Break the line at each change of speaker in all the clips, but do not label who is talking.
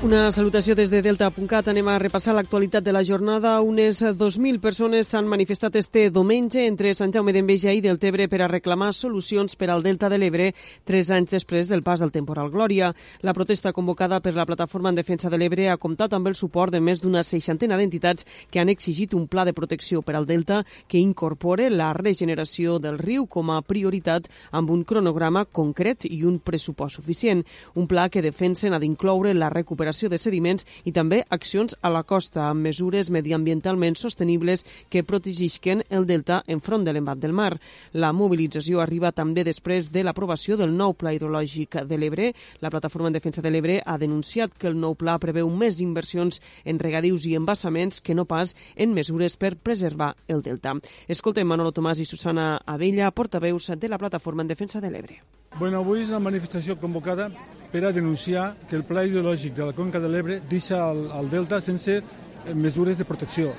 Una salutació des de Delta.cat. Anem a repassar l'actualitat de la jornada. Unes 2.000 persones s'han manifestat este diumenge entre Sant Jaume d'Enveja i del Tebre per a reclamar solucions per al Delta de l'Ebre tres anys després del pas del temporal Glòria. La protesta convocada per la Plataforma en Defensa de l'Ebre ha comptat amb el suport de més d'una seixantena d'entitats que han exigit un pla de protecció per al Delta que incorpore la regeneració del riu com a prioritat amb un cronograma concret i un pressupost suficient. Un pla que defensen ha d'incloure la recuperació recuperació de sediments i també accions a la costa amb mesures mediambientalment sostenibles que protegisquen el delta enfront de l'embat del mar. La mobilització arriba també després de l'aprovació del nou Pla hidrològic de l'Ebre. La Plataforma en Defensa de l'Ebre ha denunciat que el nou pla preveu més inversions en regadius i embassaments que no pas en mesures per preservar el delta. Escoltem Manolo Tomàs i Susana Abella, portaveus de la Plataforma en Defensa de l'Ebre.
Bueno, avui és una manifestació convocada per a denunciar que el pla ideològic de la Conca de l'Ebre deixa el, el delta sense mesures de protecció,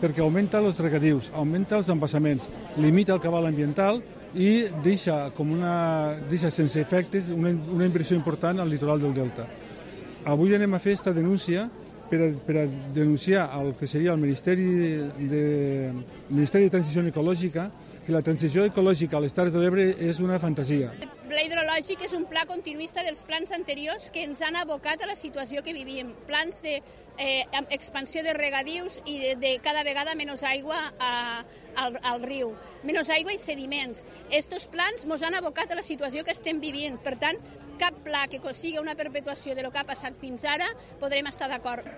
perquè augmenta els regadius, augmenta els embassaments, limita el cabal ambiental i deixa, com una, deixa sense efectes una, una inversió important al litoral del delta. Avui anem a fer aquesta denúncia per a, per a denunciar el que seria el Ministeri de, Ministeri de Transició Ecològica que la transició ecològica a les Terres de l'Ebre és una fantasia.
El pla hidrològic és un pla continuista dels plans anteriors que ens han abocat a la situació que vivíem. Plans de eh, de regadius i de, de cada vegada menys aigua a, al, al riu. Menys aigua i sediments. Estos plans ens han abocat a la situació que estem vivint. Per tant, cap pla que sigui una perpetuació de lo que ha passat fins ara podrem estar d'acord.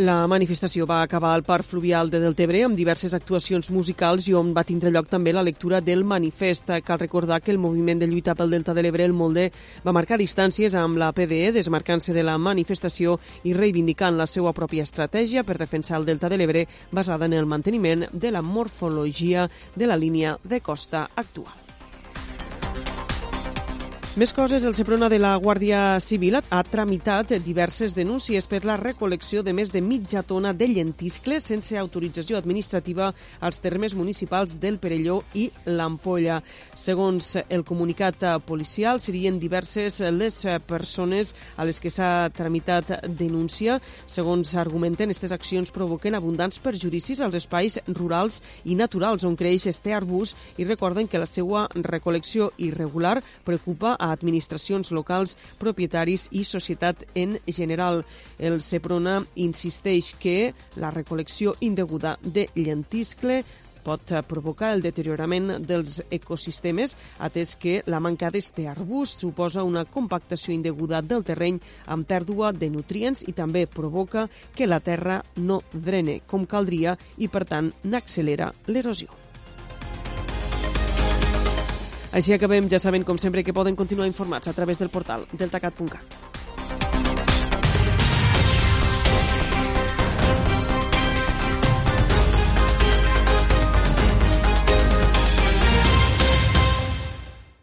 La manifestació va acabar al Parc Fluvial de Deltebre amb diverses actuacions musicals i on va tindre lloc també la lectura del manifest. Cal recordar que el moviment de lluita pel Delta de l'Ebre, el Molde, va marcar distàncies amb la PDE, desmarcant-se de la manifestació i reivindicant la seva pròpia estratègia per defensar el Delta de l'Ebre basada en el manteniment de la morfologia de la línia de costa actual. Més coses, el Seprona de la Guàrdia Civil ha tramitat diverses denúncies per la recol·lecció de més de mitja tona de llentiscles sense autorització administrativa als termes municipals del Perelló i l'Ampolla. Segons el comunicat policial, serien diverses les persones a les que s'ha tramitat denúncia. Segons argumenten, aquestes accions provoquen abundants perjudicis als espais rurals i naturals on creix este arbust i recorden que la seva recol·lecció irregular preocupa a administracions locals, propietaris i societat en general. El Seprona insisteix que la recol·lecció indeguda de llentiscle pot provocar el deteriorament dels ecosistemes, atès que la manca d'este arbust suposa una compactació indeguda del terreny amb pèrdua de nutrients i també provoca que la terra no drene com caldria i, per tant, n'accelera l'erosió. Així acabem, ja saben, com sempre, que poden continuar informats a través del portal deltacat.cat.